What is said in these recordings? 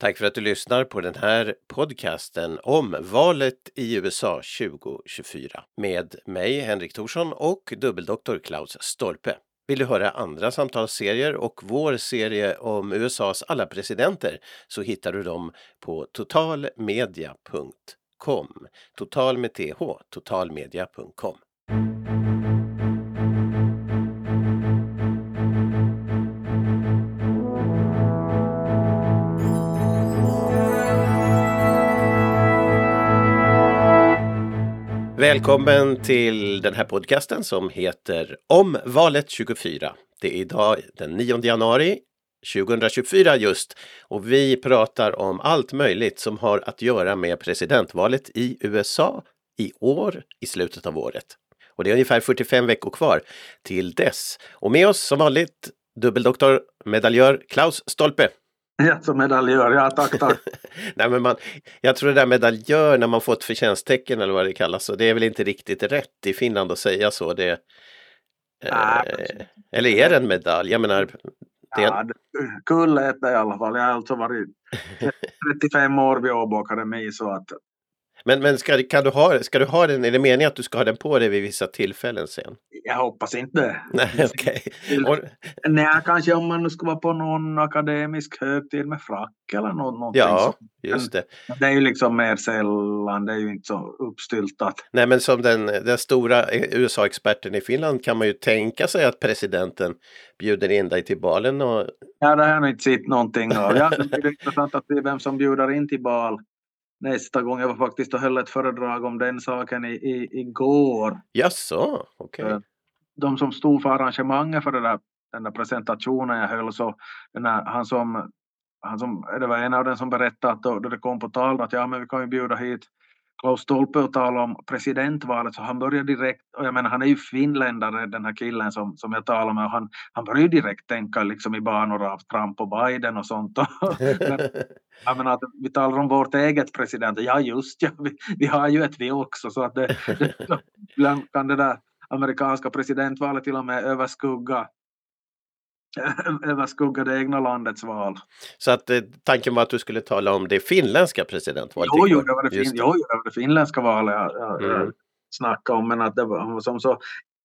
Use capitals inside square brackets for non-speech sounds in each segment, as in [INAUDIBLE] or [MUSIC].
Tack för att du lyssnar på den här podcasten om valet i USA 2024 med mig Henrik Thorsson och dubbeldoktor Klaus Stolpe. Vill du höra andra samtalsserier och vår serie om USAs alla presidenter så hittar du dem på totalmedia.com. Total med th, totalmedia.com. Välkommen till den här podcasten som heter Om valet 24. Det är idag den 9 januari 2024 just och vi pratar om allt möjligt som har att göra med presidentvalet i USA i år, i slutet av året. Och det är ungefär 45 veckor kvar till dess. Och med oss som vanligt dubbeldoktor, medaljör Klaus Stolpe. Som medaljör, ja tack, tack. [LAUGHS] Nej, men man, jag tror det där medaljör när man får ett förtjänsttecken eller vad det kallas, så det är väl inte riktigt rätt i Finland att säga så. Det, eh, eller är det en medalj? Jag menar, det ja, kul lät det i alla fall. Jag har alltså varit [LAUGHS] 35 år vid Åbo Akademi så att men, men ska, kan du ha, ska du ha den, är det meningen att du ska ha den på dig vid vissa tillfällen sen? Jag hoppas inte. Nej, okej. Okay. Nej, kanske om man nu ska vara på någon akademisk högtid med frack eller något, Ja, just det. Det är ju liksom mer sällan, det är ju inte så uppstyltat. Nej, men som den, den stora USA-experten i Finland kan man ju tänka sig att presidenten bjuder in dig till balen och... Ja, det har jag inte sett någonting av. Ja, det är [LAUGHS] intressant att se vem som bjuder in till bal nästa gång. Jag var faktiskt och höll ett föredrag om den saken i, i, igår. Jaså, okej. Okay. De som stod för arrangemanget för det där, den där presentationen jag höll så den här, han som han som, det var en av dem som berättade att då, då det kom på tal att ja men vi kan ju bjuda hit Klaus Stolpe och tala om presidentvalet så han började direkt, och jag menar han är ju finländare den här killen som, som jag talar med och han, han började direkt tänka liksom i banor av Trump och Biden och sånt. [LAUGHS] men, jag menar att vi talar om vårt eget president, ja just ja, vi, vi har ju ett vi också så att det, det, [LAUGHS] kan det där amerikanska presidentvalet till och med överskugga [LAUGHS] överskugga det egna landets val. Så att eh, tanken var att du skulle tala om det finländska presidentvalet? Jo, jo, det var det, fin jo, det, var det finländska valet jag, jag, mm. snackade om. Men att det var som så,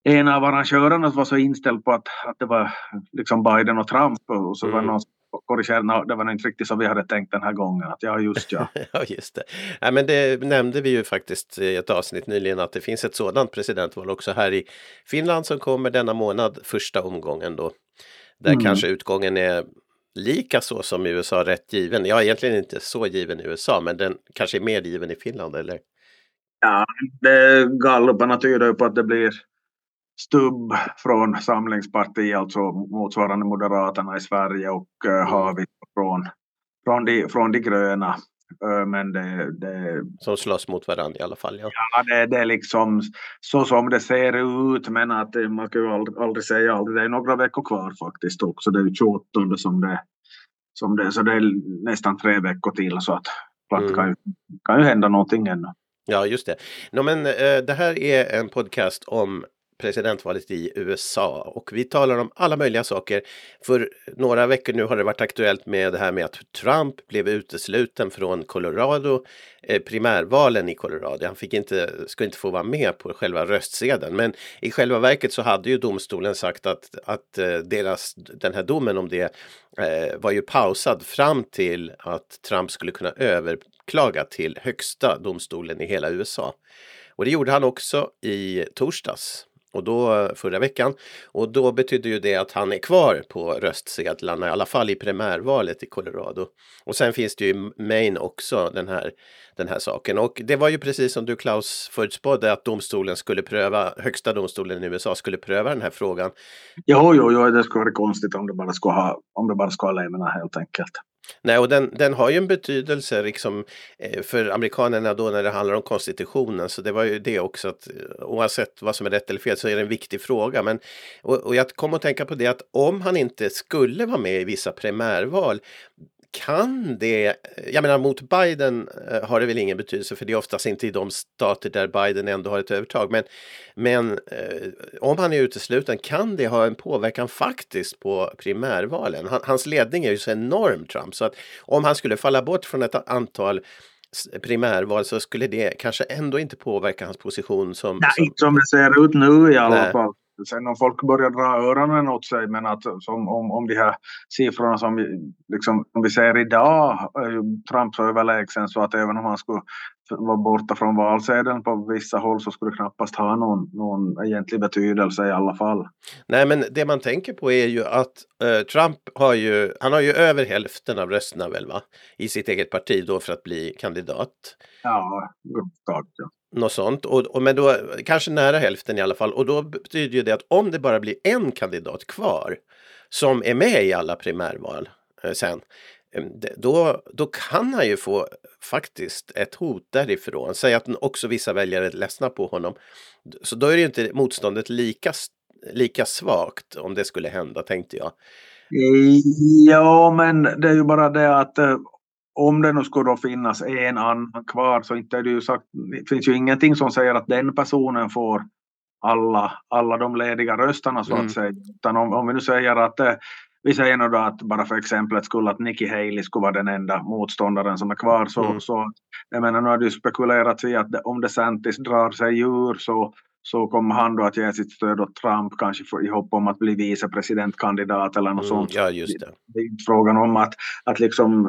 en av arrangörerna var så inställd på att, att det var liksom Biden och Trump och så mm. var någon korrigerade, det var inte riktigt som vi hade tänkt den här gången. Att ja, just ja. [LAUGHS] ja, just det. Ja, men det nämnde vi ju faktiskt i ett avsnitt nyligen att det finns ett sådant presidentval också här i Finland som kommer denna månad, första omgången då. Där mm. kanske utgången är lika så som i USA rätt given. Ja, egentligen inte så given i USA, men den kanske är mer given i Finland, eller? Ja, det, galluparna tyder på att det blir stubb från Samlingspartiet, alltså motsvarande Moderaterna i Sverige och uh, mm. Havik från, från, de, från de gröna. Men det, det... Som slåss mot varandra i alla fall. Ja, ja det, det är liksom så som det ser ut. Men att man kan ju aldrig, aldrig säga aldrig. Det är några veckor kvar faktiskt också. Det är 28 som det, som det Så det är nästan tre veckor till. Så att mm. kan, ju, kan ju hända någonting ännu. Ja, just det. No, men, det här är en podcast om presidentvalet i USA och vi talar om alla möjliga saker. För några veckor nu har det varit aktuellt med det här med att Trump blev utesluten från Colorado, eh, primärvalen i Colorado. Han fick inte, skulle inte få vara med på själva röstsedeln. Men i själva verket så hade ju domstolen sagt att, att eh, deras, den här domen om det eh, var ju pausad fram till att Trump skulle kunna överklaga till högsta domstolen i hela USA. Och det gjorde han också i torsdags och då förra veckan. Och då betyder ju det att han är kvar på röstsedlarna, i alla fall i primärvalet i Colorado. Och sen finns det ju i Maine också den här, den här saken. Och det var ju precis som du Klaus förutspådde att domstolen skulle pröva, högsta domstolen i USA skulle pröva den här frågan. Jo, jo, jo, det skulle vara konstigt om det bara skulle ha, om det bara skulle ha lämnat helt enkelt. Nej, och den, den har ju en betydelse liksom, eh, för amerikanerna då när det handlar om konstitutionen. Så det var ju det också att eh, oavsett vad som är rätt eller fel så är det en viktig fråga. Men, och, och jag kom att tänka på det att om han inte skulle vara med i vissa primärval kan det, jag menar mot Biden eh, har det väl ingen betydelse för det är oftast inte i de stater där Biden ändå har ett övertag. Men, men eh, om han är utesluten kan det ha en påverkan faktiskt på primärvalen. Han, hans ledning är ju så enorm Trump så att om han skulle falla bort från ett antal primärval så skulle det kanske ändå inte påverka hans position som... Nej, som... som det ser ut nu i alla fall. Sen om folk börjar dra öronen åt sig, men att som, om, om de här siffrorna som vi, liksom, om vi ser idag, är ju Trump överlägsen så att även om han skulle vara borta från valsedeln på vissa håll så skulle det knappast ha någon, någon egentlig betydelse i alla fall. Nej, men det man tänker på är ju att eh, Trump har ju, han har ju över hälften av rösterna väl va? I sitt eget parti då för att bli kandidat. Ja, upptag, ja. Något sånt, och, och, men då kanske nära hälften i alla fall. Och då betyder ju det att om det bara blir en kandidat kvar som är med i alla primärval eh, sen, då, då kan han ju få faktiskt ett hot därifrån. Säg att också vissa väljare är ledsna på honom. Så då är det ju inte motståndet lika, lika svagt om det skulle hända, tänkte jag. Ja, men det är ju bara det att eh, om det nu skulle då finnas en annan kvar så inte är det ju sagt, det finns ju ingenting som säger att den personen får alla, alla de lediga rösterna så mm. att säga. Utan om, om vi nu säger att eh, vi säger nu då att bara för exemplet skulle att Nikki Haley skulle vara den enda motståndaren som är kvar så, mm. så jag menar nu har det ju spekulerats i att om DeSantis drar sig ur så så kommer han då att ge sitt stöd åt Trump, kanske för, i hopp om att bli vicepresidentkandidat eller något mm, sånt. Ja, just det. det. är inte frågan om att, att liksom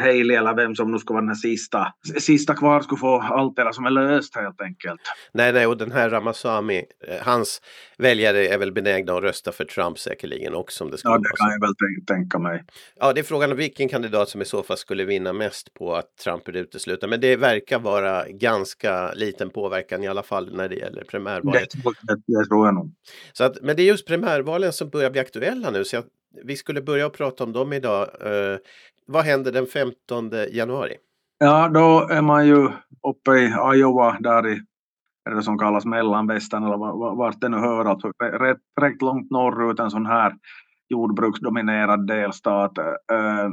Haley eller vem som nu ska vara den sista, sista kvar skulle få allt det som är löst helt enkelt. Nej, nej, och den här Ramaswamy, eh, hans väljare är väl benägna att rösta för Trump säkerligen också. Om det ja, det kan jag väl tänka mig. Ja, det är frågan om vilken kandidat som i så fall skulle vinna mest på att Trump är utesluten. Men det verkar vara ganska liten påverkan i alla fall när det gäller primär primärvalet. Det, det tror jag nog. Så att, men det är just primärvalen som börjar bli aktuella nu. Så jag, vi skulle börja prata om dem idag. Uh, vad händer den 15 januari? Ja, då är man ju uppe i Iowa, där i det som kallas mellanvästern eller vart det nu hör, alltså rätt, rätt långt norrut, en sån här jordbruksdominerad delstat. Uh,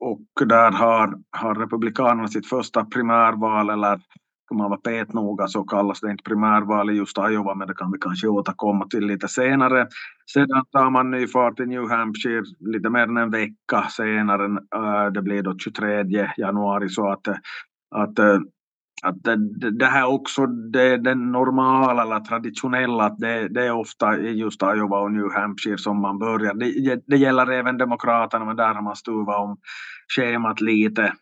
och där har, har Republikanerna sitt första primärval eller ska man vara petnoga så kallas det inte primärval i just Iowa, men det kan vi kanske återkomma till lite senare. Sedan tar man ny fart i New Hampshire lite mer än en vecka senare. Äh, det blir då 23 januari så att, att äh, att det, det, här också det, det normala eller traditionella, att det, det är ofta i just Iowa och New Hampshire som man börjar. Det, det gäller även Demokraterna, men där har man stuvat om schemat lite.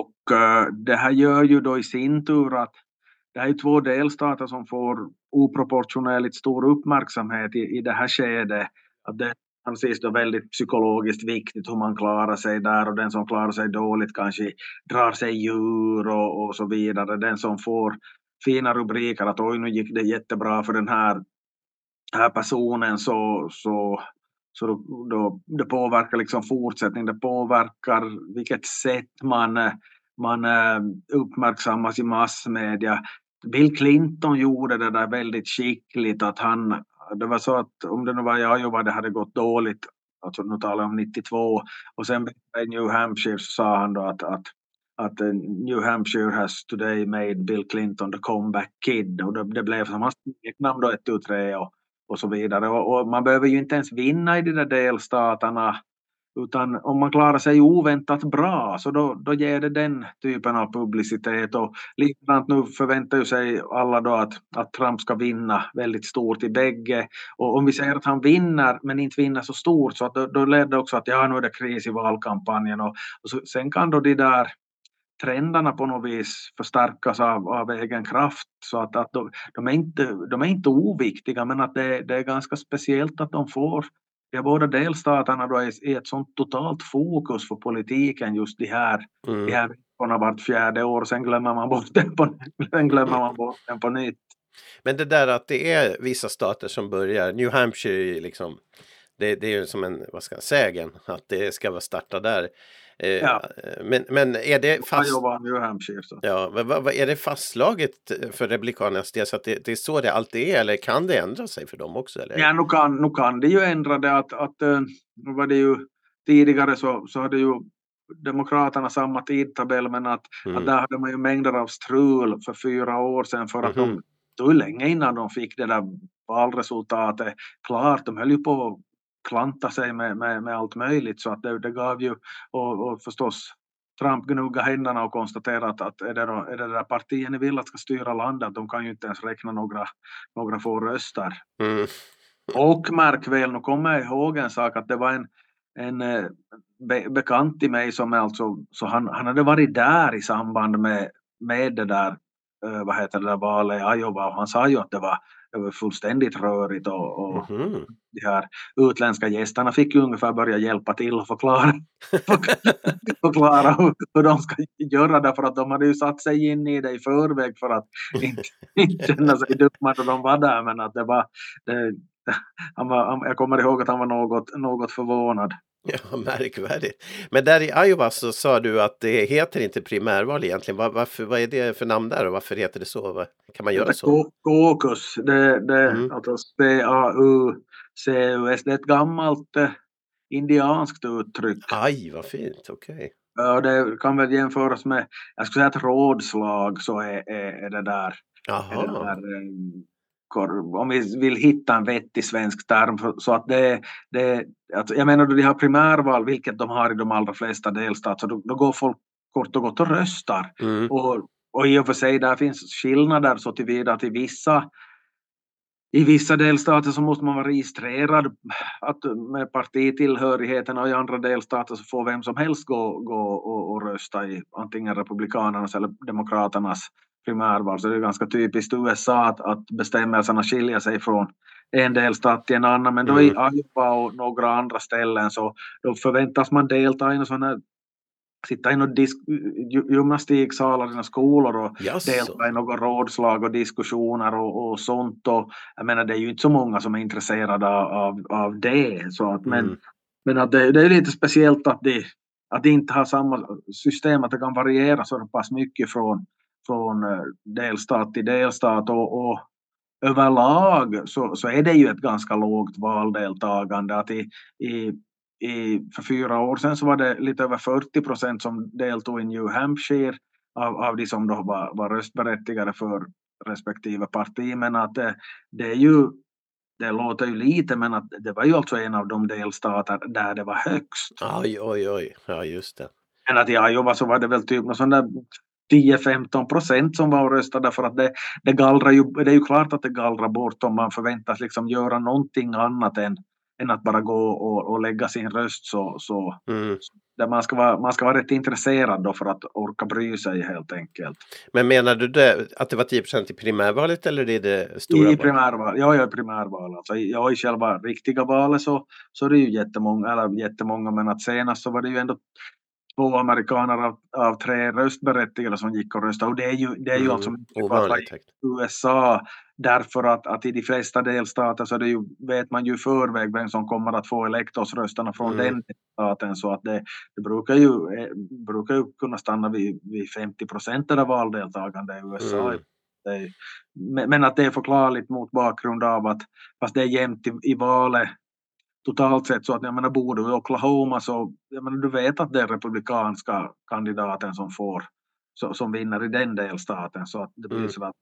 Och uh, det här gör ju då i sin tur att det här är två delstater som får oproportionerligt stor uppmärksamhet i, i det här skedet. Att det anses då väldigt psykologiskt viktigt hur man klarar sig där och den som klarar sig dåligt kanske drar sig djur och, och så vidare. Den som får fina rubriker att oj nu gick det jättebra för den här, här personen så, så så då, då, det påverkar liksom fortsättning, det påverkar vilket sätt man, man eh, uppmärksammas i massmedia. Bill Clinton gjorde det där väldigt skickligt att han, det var så att om det nu var jag jobbade hade gått dåligt, alltså nu talar jag om 92, och sen i New Hampshire så sa han då att, att att eh, New Hampshire has today made Bill Clinton the comeback kid och det, det blev som hans smeknamn då ett, tu, tre och och så vidare. Och, och, man behöver ju inte ens vinna i de där delstaterna utan om man klarar sig oväntat bra så då, då ger det den typen av publicitet. Och likadant nu förväntar ju sig alla då att, att Trump ska vinna väldigt stort i bägge. Och om vi säger att han vinner men inte vinner så stort så att då, då leder det också att ja nu är det kris i valkampanjen. Och, och så, sen kan då de där trenderna på något vis förstärkas av, av egen kraft. Så att, att de, de, är inte, de är inte oviktiga men att det, det är ganska speciellt att de får de båda delstaterna då är i ett sånt totalt fokus för politiken just de här, mm. de här veckorna vart fjärde år. Sen glömmer man bort den på, [LAUGHS] sen glömmer man bort den på nytt. Men det där att det är vissa stater som börjar, New Hampshire liksom, det, det är ju som en, vad ska jag säga, att det ska vara starta där. Eh, ja. Men, men är det fast... New Hampshire. Så. Ja, vad, vad, är det fastslaget för Republikanernas del så att det, det, är så det alltid är eller kan det ändra sig för dem också? Eller? Ja, nu kan, nu kan det ju ändra det att, att eh, nu var det ju tidigare så, så hade ju Demokraterna samma tidtabell men att, mm. att där hade man ju mängder av strul för fyra år sedan för att mm. de tog länge innan de fick det där valresultatet klart. De höll ju på klanta sig med, med, med allt möjligt så att det, det gav ju och, och förstås Trump gnugga händerna och konstatera att, att är, det då, är det där partiet ni vill att ska styra landet, de kan ju inte ens räkna några, några få röster. Mm. Och märk väl, nu kommer jag ihåg en sak att det var en, en eh, be, bekant till mig som är alltså, så han, han hade varit där i samband med, med det där, uh, vad heter det där valet i Iowa och han sa ju att det var fullständigt rörigt och, och mm de här utländska gästerna fick ju ungefär börja hjälpa till och förklara, [LAUGHS] förklara hur, de ska göra det för att de hade ju satt sig in i det i förväg för att inte, inte känna sig dumma då de var där men att det var det, han var, jag kommer ihåg att han var något, något förvånad. [LAUGHS] Ja, märkvärdigt. Men där i Iowa så sa du att det heter inte primärval egentligen. Var, varför, vad är det för namn där och varför heter det så? Kan man göra så? Caucus, det, det, mm. alltså C-A-U-C-U-S, det är ett gammalt eh, indianskt uttryck. Aj, vad fint, okej. Okay. Ja, det kan väl jämföras med, jag skulle säga att rådslag så är, är, är det där. Är det där eh, om vi vill hitta en vettig svensk term. Så att det, det, alltså jag menar då de har primärval, vilket de har i de allra flesta delstater, då, då går folk kort och gott och röstar. Mm. Och, och i och för sig där finns skillnader så tillvida att i vissa i vissa delstater så måste man vara registrerad att, med partitillhörigheten och i andra delstater så får vem som helst gå, gå och, och rösta i antingen Republikanernas eller Demokraternas primärval. Så det är ganska typiskt USA att, att bestämmelserna skiljer sig från en delstat till en annan. Men då mm. i Iowa och några andra ställen så då förväntas man delta i en sån här sitta i några gymnastiksalar i skolor och yes. delta i några rådslag och diskussioner och, och sånt. Och, jag menar det är ju inte så många som är intresserade av, av det. Så att, men, mm. men att det, det, är lite speciellt att de, att de inte har samma system, att det kan variera så pass mycket från, från eh, delstat till delstat och, och överlag så, så är det ju ett ganska lågt valdeltagande. Att i, i, i, för fyra år sedan så var det lite över 40 procent som deltog i New Hampshire av, av de som då var, var röstberättigade för respektive parti. Men att det, det är ju det låter ju lite men att det var ju alltså en av de delstater där det var högst. Oj, oj, oj, ja just det. Men att i Iowa så var det väl typ någon sån där 10-15 procent som var och röstade för att det, det gallrar ju, det är ju klart att det gallrar bort om man förväntas liksom göra någonting annat än, än att bara gå och, och lägga sin röst så, så mm. där man, ska vara, man ska vara rätt intresserad då för att orka bry sig helt enkelt. Men menar du det, att det var 10 procent i primärvalet eller i det stora I primärval, ja, i primärval. Alltså, ja, i själva riktiga valet så, så är det ju jättemånga, eller jättemånga, men att senast så var det ju ändå två amerikaner av, av tre röstberättigade som gick och röstade. Och det är ju, det är ju mm, alltså i USA därför att, att i de flesta delstater så det ju, vet man ju i förväg vem som kommer att få elektorsrösterna från mm. den delstaten så att det, det brukar, ju, eh, brukar ju kunna stanna vid, vid 50 procent av valdeltagande i USA. Mm. Men att det är förklarligt mot bakgrund av att fast det är jämnt i, i valet totalt sett så att jag menar bor du i Oklahoma så jag menar, du vet att det är republikanska kandidaten som får som vinner i den delstaten så att det blir mm. så att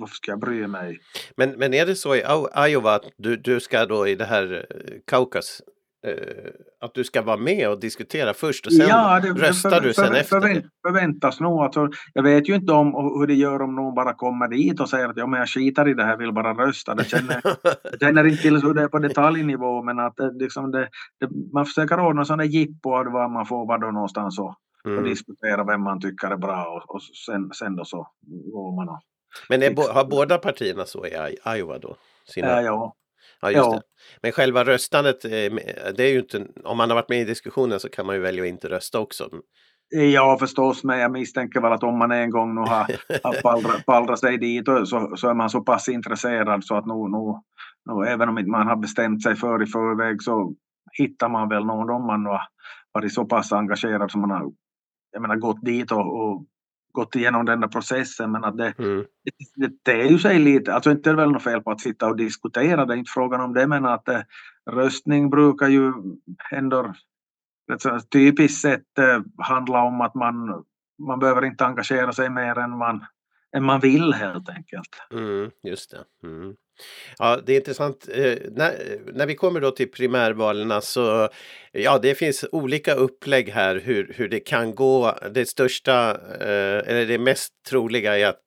varför ska jag bry mig? Men, men är det så i Iowa att du, du ska då i det här Kaukas Eh, att du ska vara med och diskutera först och sen ja, det, röstar för, du sen för, efter? Förvänt, förväntas nog. Alltså, jag vet ju inte om hur det gör om någon bara kommer dit och säger att ja, men jag skiter i det här, vill bara rösta. Det känner, [LAUGHS] jag känner inte till hur det är på detaljnivå men att det, liksom det, det, man försöker ordna sådana jippo var man får vara då någonstans och, mm. och diskutera vem man tycker är bra och, och sen, sen då så går man och men är, har båda partierna så i Iowa då? Sina... Ja, ja. Ja, just ja. det. Men själva röstandet, eh, det är ju inte, om man har varit med i diskussionen så kan man ju välja att inte rösta också. Ja förstås, men jag misstänker väl att om man en gång nu har, [LAUGHS] har pallrat, pallrat sig dit så, så är man så pass intresserad så att nu, nu, nu, även om man har bestämt sig för i förväg så hittar man väl någon om man har varit så pass engagerad som man har jag menar, gått dit och, och gått igenom den där processen men att det, mm. det, det, är ju sig lite, alltså inte är det väl något fel på att sitta och diskutera, det är inte frågan om det men att eh, röstning brukar ju ändå rätt så typiskt sett eh, handlar om att man, man behöver inte engagera sig mer än man, än man vill helt enkelt. Mm, just det. Mm. Ja, det är intressant. Eh, när, när vi kommer då till primärvalen så ja, det finns olika upplägg här hur, hur det kan gå. Det största eh, eller det mest troliga är att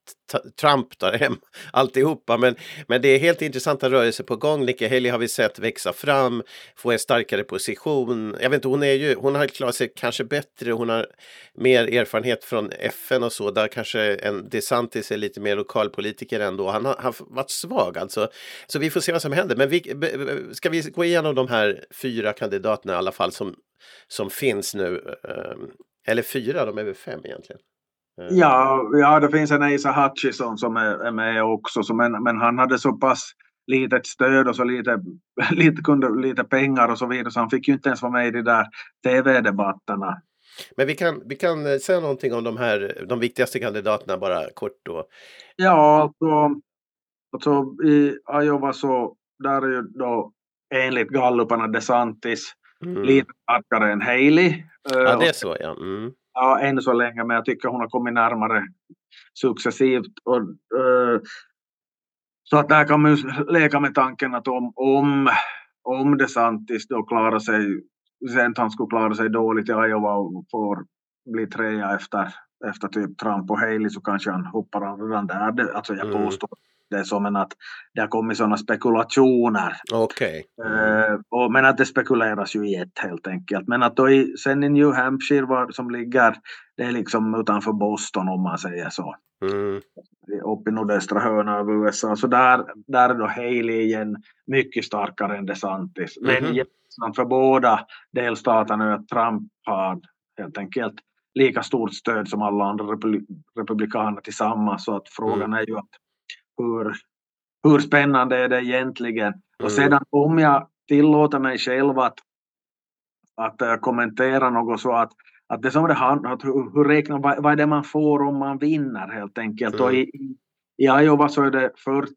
Trump tar hem [LAUGHS] alltihopa. Men, men det är helt intressanta rörelser på gång. Nikki Haley har vi sett växa fram, få en starkare position. Jag vet inte, hon, är ju, hon har klarat sig kanske bättre. Hon har mer erfarenhet från FN och så. Där kanske en DeSantis är lite mer lokalpolitiker ändå. Han har, har varit svag alltså. Så vi får se vad som händer. Men vi, ska vi gå igenom de här fyra kandidaterna i alla fall som, som finns nu? Ehm, eller fyra, de är väl fem egentligen? Eh. Ja, ja, det finns en Asa Hutchison som är, är med också, så, men, men han hade så pass litet stöd och så lite, [LAUGHS] lite, kunde, lite pengar och så vidare så han fick ju inte ens vara med i de där tv-debatterna. Men vi kan, vi kan eh, säga någonting om de här, de viktigaste kandidaterna bara kort då. Ja, alltså, alltså i Iowa så där är ju då enligt galluparna DeSantis mm. lite starkare än Haley. Ja, det är så ja. Mm ja, än så länge, men jag tycker hon har kommit närmare successivt. Och, uh, så att där kan man ju leka med tanken att om, om, om DeSantis då klarar sig, sen han skulle klara sig dåligt i Iowa och får bli trea efter, efter typ Trump och Haley så kanske han hoppar av redan där. Alltså jag mm. Det som en att det har kommit sådana spekulationer. Okay. Uh, men att det spekuleras ju i ett helt enkelt. Men att då i, sen i New Hampshire var, som ligger, det är liksom utanför Boston om man säger så. Mm. Uppe i nordöstra hörnan av USA. Så där, där är då Haley igen mycket starkare än DeSantis. Mm. Men mm-hmm. för båda delstaterna är att Trump har helt enkelt lika stort stöd som alla andra republikaner tillsammans. Så att frågan mm. är ju att hur, hur spännande är det egentligen? Och mm. sedan om jag tillåter mig själv att, att uh, kommentera något så att, att det som det handlar om, hur, hur räknar, vad, vad är det man får om man vinner helt enkelt. Mm. Och i, i Iowa så är det 40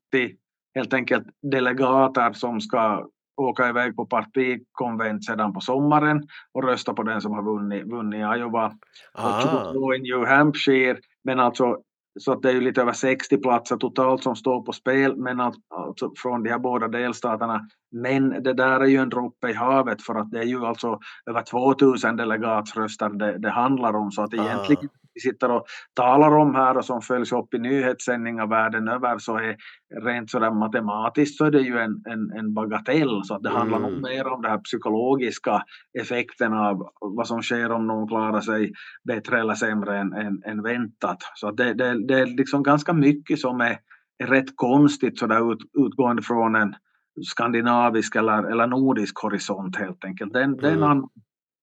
helt enkelt delegater som ska åka iväg på partikonvent sedan på sommaren och rösta på den som har vunnit, vunnit Iowa. Ah. Och 22 i New Hampshire. Men alltså så att det är ju lite över 60 platser totalt som står på spel men alltså från de här båda delstaterna. Men det där är ju en droppe i havet för att det är ju alltså över 2000 delegatsröster det, det handlar om så att egentligen vi sitter och talar om här och som följs upp i nyhetssändningar världen över så är rent sådär matematiskt så är det ju en, en, en bagatell så att det mm. handlar nog mm. mer om den här psykologiska effekten av vad som sker om någon klarar sig bättre eller sämre än, än, än väntat. Så att det, det, det är liksom ganska mycket som är, är rätt konstigt sådär ut, utgående från en skandinavisk eller, eller nordisk horisont helt enkelt. Den, mm. den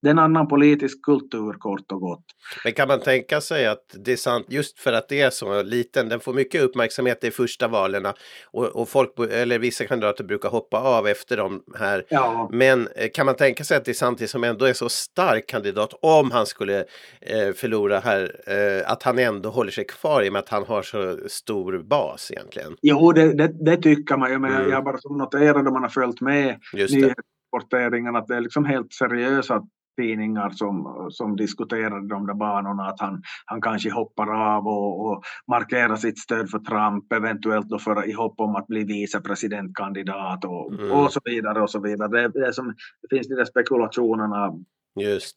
det är en annan politisk kultur kort och gott. Men kan man tänka sig att det är sant just för att det är så liten, den får mycket uppmärksamhet i första valen och, och folk, eller vissa kandidater brukar hoppa av efter de här. Ja. Men eh, kan man tänka sig att det är samtidigt som ändå är så stark kandidat om han skulle eh, förlora här, eh, att han ändå håller sig kvar i och med att han har så stor bas egentligen? Jo, det, det, det tycker man ju, men mm. jag bara noterade man har följt med nyhetsrapporteringarna att det är liksom helt seriösa tidningar som, som diskuterade de där banorna att han, han kanske hoppar av och, och markerar sitt stöd för Trump eventuellt då för, i hopp om att bli vicepresidentkandidat och, mm. och så vidare och så vidare. Det, det, som, det finns de där spekulationerna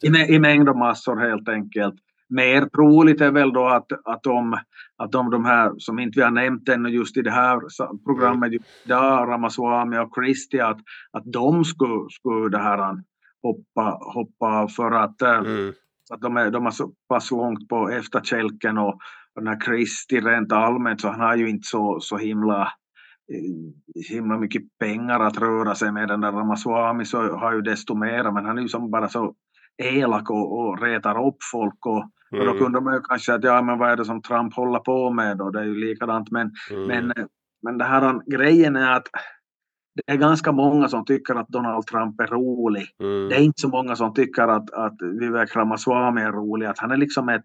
I, i mängd och massor helt enkelt. Mer troligt är väl då att, att, de, att de, de här som inte vi har nämnt ännu just i det här programmet, mm. Ramaswamy och Christie, att, att de skulle, skulle det här hoppa, hoppa för att, eh, mm. att de, är, de är så pass långt på efterkälken och, och när Kristi rent allmänt så han har ju inte så, så himla eh, himla mycket pengar att röra sig med. Den där Ramaswamy så har ju desto mera men han är ju som bara så elak och, och retar upp folk och, mm. och då mm. kunde man ju kanske säga att ja men vad är det som Trump håller på med då? Det är ju likadant men, mm. men, men det här grejen är att det är ganska många som tycker att Donald Trump är rolig. Mm. Det är inte så många som tycker att, att Vivek Ramaswamy är rolig. Att han är liksom ett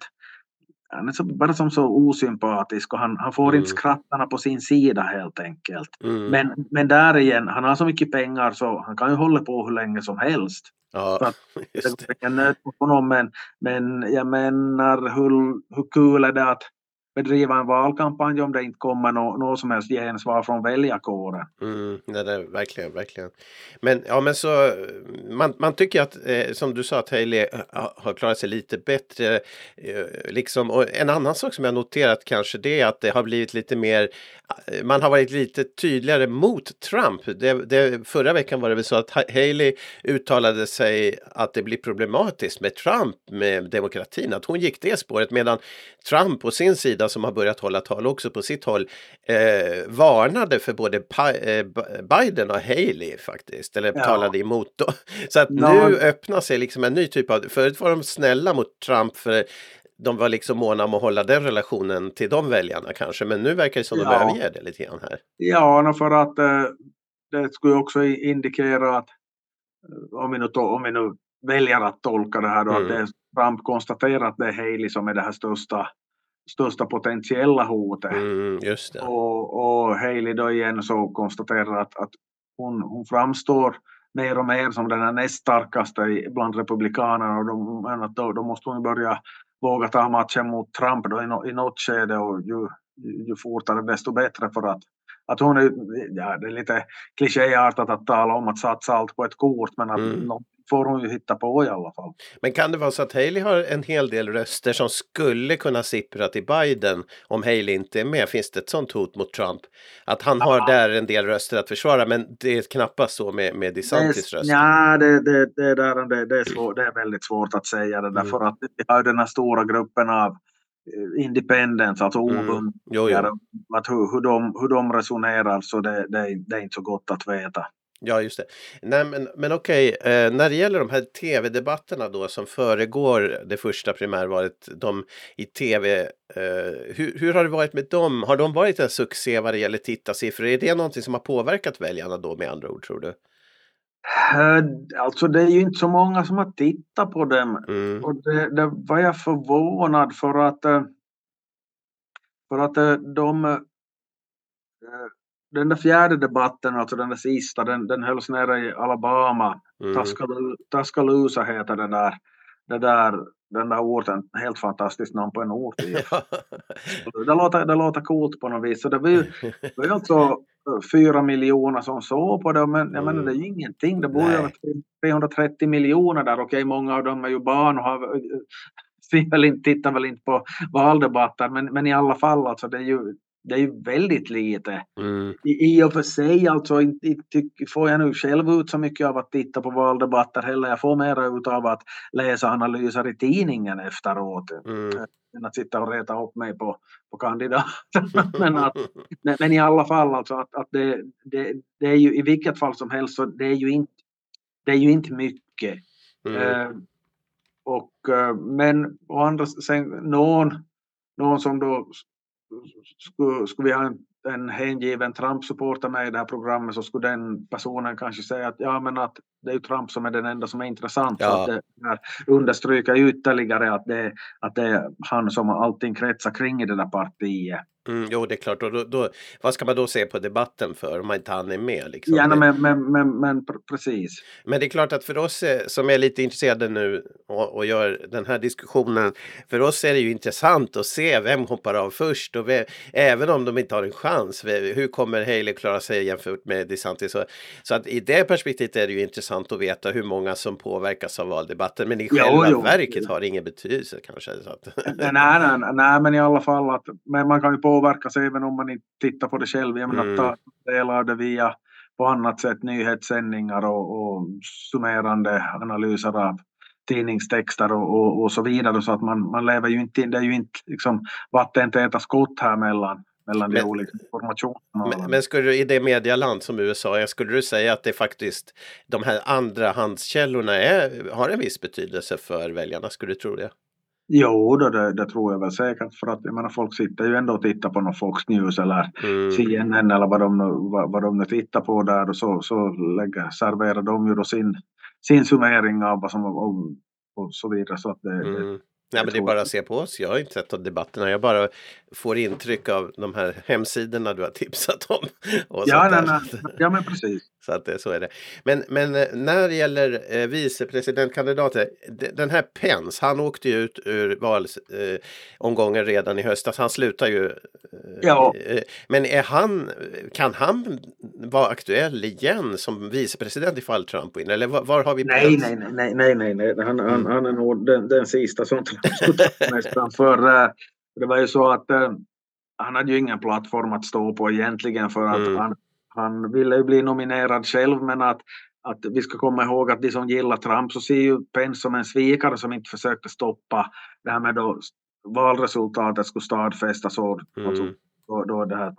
han är så, bara som så osympatisk och han, han får mm. inte skrattarna på sin sida helt enkelt. Mm. Men, men där igen, han har så mycket pengar så han kan ju hålla på hur länge som helst. Ja, att [LAUGHS] just det går ingen nöt på honom. Men, men jag menar hur, hur kul är det att bedriva en valkampanj om det inte kommer något no, som helst gensvar från väljarkåren. Mm, nej, nej, verkligen, verkligen. Men ja, men så man, man tycker att eh, som du sa att Haley eh, har klarat sig lite bättre. Eh, liksom, och en annan sak som jag noterat kanske det är att det har blivit lite mer eh, man har varit lite tydligare mot Trump. Det, det, förra veckan var det väl så att Haley uttalade sig att det blir problematiskt med Trump med demokratin, att hon gick det spåret medan Trump på sin sida som har börjat hålla tal också på sitt håll eh, varnade för både pa eh, Biden och Haley faktiskt, eller ja. talade emot. Då. [LAUGHS] Så att no. nu öppnar sig liksom en ny typ av, förut var de snälla mot Trump för de var liksom måna om att hålla den relationen till de väljarna kanske, men nu verkar det som ja. de överger det lite grann här. Ja, för att eh, det skulle också indikera att eh, om vi nu, om vi nu väljer att tolka det här då, mm. att det Trump konstaterar att det är Haley som är det här största största potentiella hotet. Mm, och, och Haley då igen så konstaterar att, att hon, hon framstår mer och mer som den näst starkaste bland republikanerna. Och de, men att då, då måste hon börja våga ta matchen mot Trump då i, no, i något skede. Och ju, ju fortare desto bättre för att att hon är, ja, det är lite klichéartat att tala om att satsa allt på ett kort men att mm får hon ju hitta på i alla fall. Men kan det vara så att Haley har en hel del röster som skulle kunna sippra till Biden om Haley inte är med? Finns det ett sånt hot mot Trump? Att han har där en del röster att försvara men det är knappast så med, med DeSantis röster? Ja, det, det, det, där, det, det, är svår, det är väldigt svårt att säga det där mm. att vi har den här stora gruppen av eh, independence, alltså obundna. Mm. Att hur, hur, de, hur de resonerar så det, det, det är inte så gott att veta. Ja, just det. Nej, men, men okej, eh, när det gäller de här tv-debatterna då som föregår det första primärvalet, de i tv, eh, hur, hur har det varit med dem? Har de varit en succé vad det gäller tittarsiffror? Är det någonting som har påverkat väljarna då med andra ord, tror du? Eh, alltså det är ju inte så många som har tittat på dem. Mm. Och det, det var jag förvånad för att eh, för att eh, de den där fjärde debatten, alltså den där sista, den, den hölls nere i Alabama. Mm. Tuscaloosa heter den där, det där, den där orten. Helt fantastiskt namn på en ort. [LAUGHS] det, låter, det låter coolt på något vis. Så det var ju, det var ju alltså fyra miljoner som såg på det. Men jag menar, det är ju mm. ingenting. Det bor ju över 330 miljoner där. Okej, många av dem är ju barn och har [LAUGHS] tittar väl inte på valdebatter. Men, men i alla fall, alltså, det är ju det är ju väldigt lite. Mm. I, I och för sig alltså inte, får jag nu själv ut så mycket av att titta på valdebatter heller. Jag får mera ut av att läsa analyser i tidningen efteråt. Mm. Än att sitta och reta upp mig på, på kandidaterna. [LAUGHS] men, att, men i alla fall alltså att, att det, det, det är ju i vilket fall som helst så det är ju inte, det är ju inte mycket. Mm. Eh, och, men å andra sen någon, någon som då skulle, skulle vi ha en, en hängiven Trump-supporter med i det här programmet så skulle den personen kanske säga att ja men att det är ju Trump som är den enda som är intressant. Ja. Att det understryker ytterligare att det, att det är han som allting kretsar kring i det där partiet. Mm, jo, det är klart. Och då, då, vad ska man då se på debatten för om man inte han är med? Liksom? Ja, men, men, men, men precis. Men det är klart att för oss eh, som är lite intresserade nu och, och gör den här diskussionen. För oss är det ju intressant att se vem hoppar av först och vem, även om de inte har en chans. Hur kommer Haley klara sig jämfört med DeSantis? Så, så att i det perspektivet är det ju intressant att veta hur många som påverkas av valdebatten. Men i själva jo, verket har det ingen betydelse kanske. Så att... nej, nej, nej, men i alla fall att men man kan ju på påverkas även om man inte tittar på det själv. Jag menar, mm. ta del av det via på annat sätt nyhetssändningar och, och summerande analyser av tidningstexter och, och, och, så vidare. Så att man, man lever ju inte, det är ju inte liksom vattentäta skott här mellan, mellan men, de olika informationerna. Men, men skulle du i det medialand som USA är, skulle du säga att det faktiskt de här andrahandskällorna är, har en viss betydelse för väljarna? Skulle du tro det? Jo, då, det, det, tror jag väl säkert för att jag menar, folk sitter ju ändå och tittar på någon Fox News eller mm. CNN eller vad de, vad, vad de nu tittar på där och så, så lägger, serverar de ju då sin, sin summering av vad som och, och så vidare. Så att det, mm. det Nej, men det är bara att se på oss. Jag har inte sett de debatterna. Jag bara får intryck av de här hemsidorna du har tipsat om. ja, nej, nej. ja, men precis. Så att så är det. Men, men när det gäller eh, vicepresidentkandidater, den här Pence, han åkte ju ut ur valomgången eh, redan i höstas. Han slutar ju. Eh, ja. men är han, kan han vara aktuell igen som vicepresident ifall Trump vinner? Eller var, var har vi nej, nej, nej, nej, nej, nej, Han, han, han är nog den, den sista som mest framför. Det var ju så att han hade ju ingen plattform att stå på egentligen för att mm. han, han ville ju bli nominerad själv men att, att vi ska komma ihåg att de som gillar Trump så ser ju Pence som en svikare som inte försökte stoppa det här med då valresultatet skulle stadfästas och, mm. och då, då det här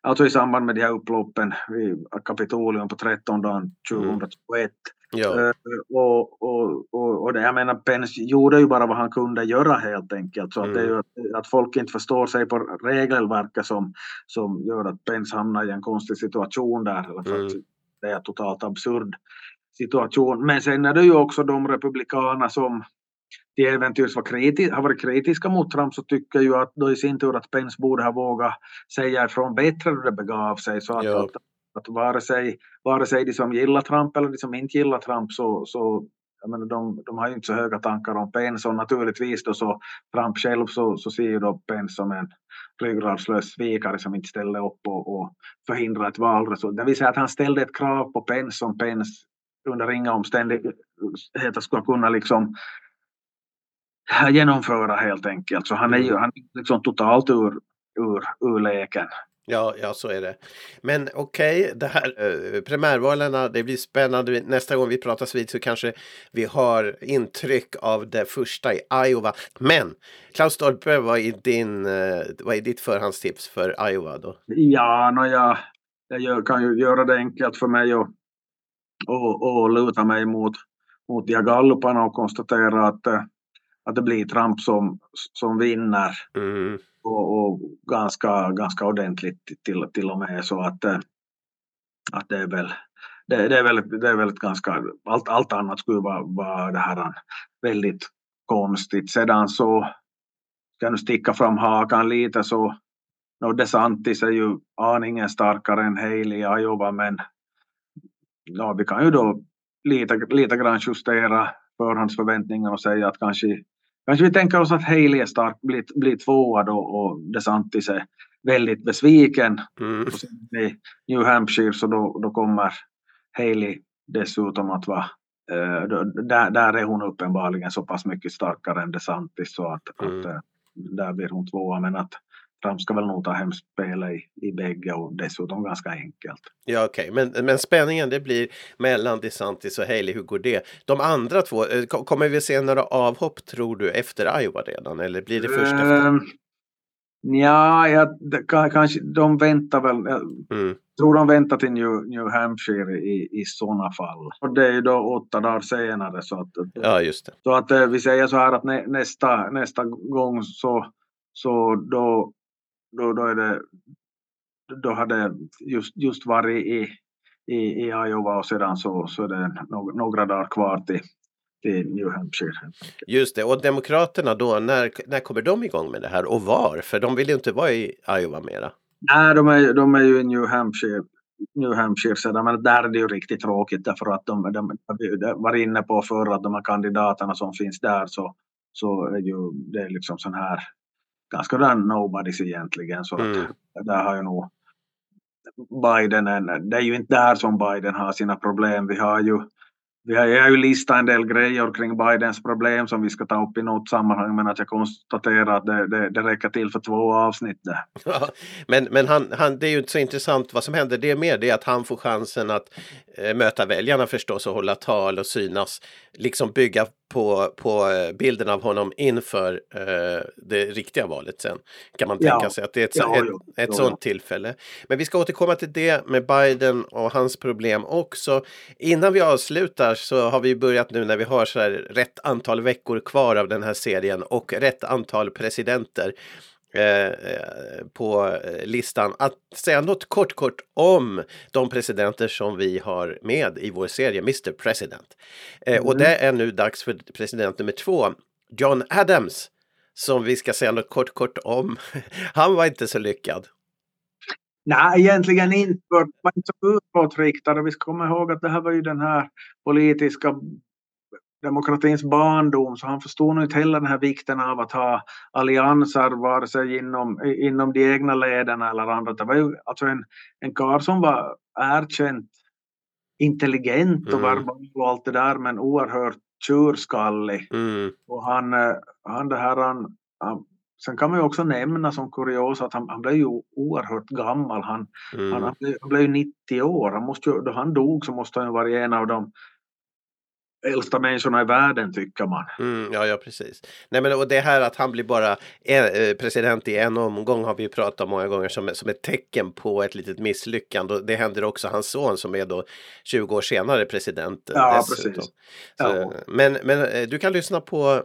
Alltså i samband med de här upploppen vid Kapitolium på 13 dagen 2021. Mm. Ja. Och, och, och, och det, jag menar, Pence gjorde ju bara vad han kunde göra helt enkelt. Så mm. att, det är ju att, att folk inte förstår sig på regelverket som, som gör att Pence hamnar i en konstig situation där. Mm. Det är en totalt absurd situation. Men sen är det ju också de republikaner som till äventyrs var kriti har varit kritiska mot Trump så tycker jag att då i sin tur att Pence borde ha vågat säga ifrån bättre då det begav sig. Så att, att, att vare, sig, vare sig de som gillar Trump eller de som inte gillar Trump så, så jag menar, de, de har ju inte så höga tankar om Pence och naturligtvis då så Trump själv så, så ser ju då Pence som en ryggradslös svikare som inte ställer upp och, och förhindrar ett valresultat. Det vill säga att han ställde ett krav på Pence som Pence under inga omständigheter skulle kunna liksom genomföra helt enkelt. Så han är ju mm. han är liksom totalt ur, ur, ur leken. Ja, ja, så är det. Men okej, okay, det här eh, primärvalen, det blir spännande. Nästa gång vi pratas vid så kanske vi har intryck av det första i Iowa. Men Klaus Stolpe, vad är, din, eh, vad är ditt förhandstips för Iowa då? Ja, no, jag, jag gör, kan ju göra det enkelt för mig och, och, och luta mig mot, mot de galluparna och konstatera att eh, att det blir Trump som, som vinner. Mm. Och, och, ganska, ganska ordentligt till, till och med så att, eh, att det är väl det, det, är väl, det är väl ganska, allt, allt annat skulle vara, vara det här väldigt konstigt. Sedan så ska jag nu sticka fram hakan lite så no, DeSantis är ju aningen starkare än Haley i Iowa men ja, vi kan ju då lite, lite grann justera förhandsförväntningar och säga att kanske Kanske vi tänker oss att Haley är stark, blir, blir tvåa då och DeSantis är väldigt besviken. Mm. I New Hampshire så då, då kommer Haley dessutom att vara eh, där, där är hon uppenbarligen så pass mycket starkare än DeSantis så att, mm. att eh, där blir hon tvåa men att Trump ska väl nog ta hem spelet i, i bägge och dessutom ganska enkelt. Ja okej, okay. men, men spänningen det blir mellan DeSantis och Haley, hur går det? De andra två, eh, kommer vi se några avhopp tror du efter Iowa redan eller blir det först efter? Um, ja, ja kanske de väntar väl. Mm. tror de väntar till New, New Hampshire i, i sådana fall. Och det är ju då åtta dagar senare. Så att, ja, just det. Så att eh, vi säger så här att nä, nästa, nästa gång så, så då då, då, är det, då hade just, just varit i, i, i Iowa och sedan så, så är det några dagar kvar till, till New Hampshire. Just det, och Demokraterna då, när, när kommer de igång med det här och var? För de vill ju inte vara i Iowa mera. Nej, de är, de är ju i New Hampshire New Hampshire sedan, men där är det ju riktigt tråkigt därför att de, de, de var inne på förr att de här kandidaterna som finns där så, så är ju det liksom sån här ganska där nobodies egentligen. Så mm. att där har ju nog Biden, en, det är ju inte där som Biden har sina problem. Vi har ju vi har, jag har ju listat en del grejer kring Bidens problem som vi ska ta upp i något sammanhang men att jag konstaterar att det, det, det räcker till för två avsnitt. Där. [LAUGHS] Ja, men men han, han, det är ju inte så intressant vad som händer. Det är mer det att han får chansen att eh, möta väljarna förstås och hålla tal och synas. Liksom bygga på, på eh, bilden av honom inför eh, det riktiga valet sen. Kan man tänka ja. sig att det är ett, ja, ett, ett, ett sådant tillfälle. Men vi ska återkomma till det med Biden och hans problem också. Innan vi avslutar så har vi börjat nu när vi har så här rätt antal veckor kvar av den här serien och rätt antal presidenter. Eh, på eh, listan att säga något kort kort om de presidenter som vi har med i vår serie Mr President. Eh, mm. Och det är nu dags för president nummer två, John Adams, som vi ska säga något kort kort om. [LAUGHS] Han var inte så lyckad. Nej, egentligen inte. Man är inte så utåtriktade. Vi ska komma ihåg att det här var ju den här politiska demokratins barndom så han förstod nog inte heller den här vikten av att ha allianser vare sig inom, inom de egna leden eller andra. Det var ju alltså en, en karl som var erkänt intelligent och mm. verbal och allt det där men oerhört tjurskallig. Mm. Och han, eh, han det här han, han, Sen kan man ju också nämna som kuriosa att han, han blev ju oerhört gammal. Han, mm. han, han, blev, han blev 90 år. Han måste ju, då han dog så måste han ju vara en av de äldsta människorna i världen tycker man. Mm, ja, ja, precis. Nej, men och det här att han blir bara en, eh, president i en omgång har vi pratat om många gånger som, som ett tecken på ett litet misslyckande. Och det händer också hans son som är då 20 år senare president. Eh, ja, dessutom. precis. Så, Men, men eh, du kan lyssna på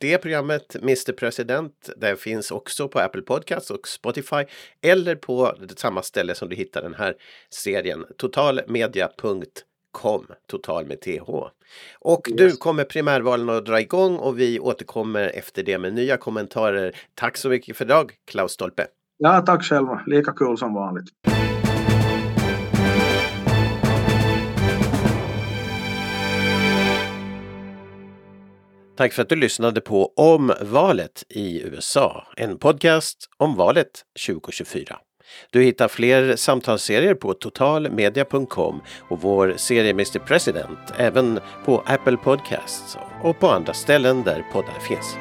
det programmet, Mr President. Det finns också på Apple Podcasts och Spotify eller på samma ställe som du hittar den här serien, totalmedia.se kom, total med TH. Och yes. du kommer primärvalen att dra igång och vi återkommer efter det med nya kommentarer. Tack så mycket för idag, Klaus Stolpe. Ja, tack själv. Lika kul som vanligt. Tack för att du lyssnade på Om valet i USA, en podcast om valet 2024. Du hittar fler samtalsserier på totalmedia.com och vår serie Mr President även på Apple Podcasts och på andra ställen där poddar finns.